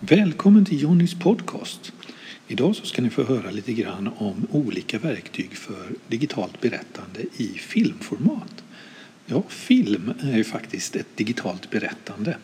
Välkommen till Jonnys podcast. Idag så ska ni få höra lite grann om olika verktyg för digitalt berättande i filmformat. Ja, film är ju faktiskt ett digitalt berättande.